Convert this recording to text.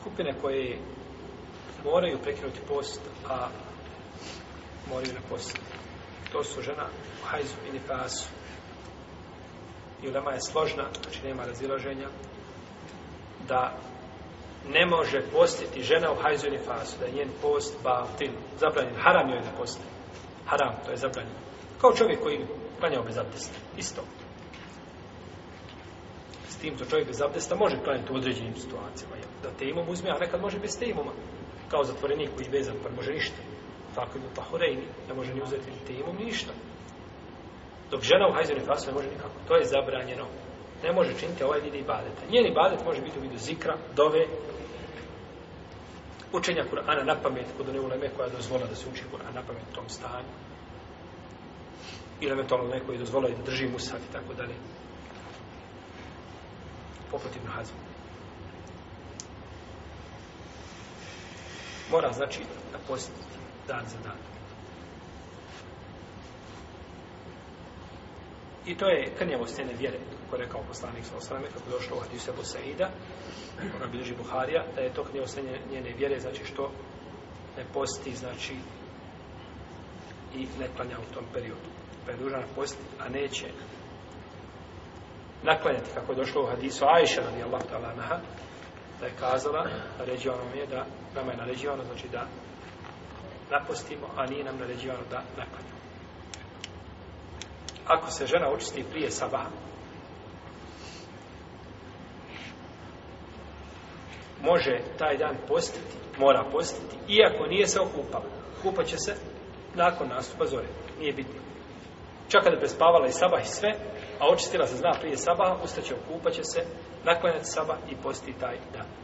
skupine koje moraju prekinuti post, a moraju na post. To su žena u hajzu i nefasu. I je složna, znači nema razilaženja, da ne može postiti žena u hajzu i nefasu, da je njen post baltin, zabranjen, haram joj na posti. Haram, to je zabranjen. Kao čovjek koji klanjao bez isto tim što čovjek bez abdesta može klanjati u određenim situacijama. Da te uzme, a nekad može bez te Kao zatvorenik koji je vezan, pa može ništa. Tako je ne može ni uzeti ni ništa. Dok žena u i fasu ne može nikako. To je zabranjeno. Ne može činiti ovaj vid ibadeta. Njeni ibadet može biti u vidu zikra, dove, učenja Kur'ana na pamet, kod one uleme koja dozvola da se uči Kur'an na pamet u tom stanju. Ili eventualno neko je dozvola da drži musaf i tako dalje poput Ibn Mora znači da dan za dan. I to je krnjavo njene vjere, kako je rekao poslanik sa osrame, kako je došlo u Hadisu Saida, ona bilježi Buharija, da je to stene njene vjere, znači što ne posti, znači i ne klanja u tom periodu. Pa je dužan a neće naklanjati kako je došlo u hadisu Ajša radijallahu ta'ala naha da je kazala, naređivano mi je da nama je naređivano, znači da napustimo, a nije nam naređivano da naklanjamo. Ako se žena očisti prije sabaha, može taj dan postiti, mora postiti, iako nije se okupala. Kupaće će se nakon nastupa zore. Nije bitno. Čak kada je prespavala i sabah i sve, a očistila se zna prije sabaha, ustaće, okupaće će se, naklanjati sabah i posti taj dan.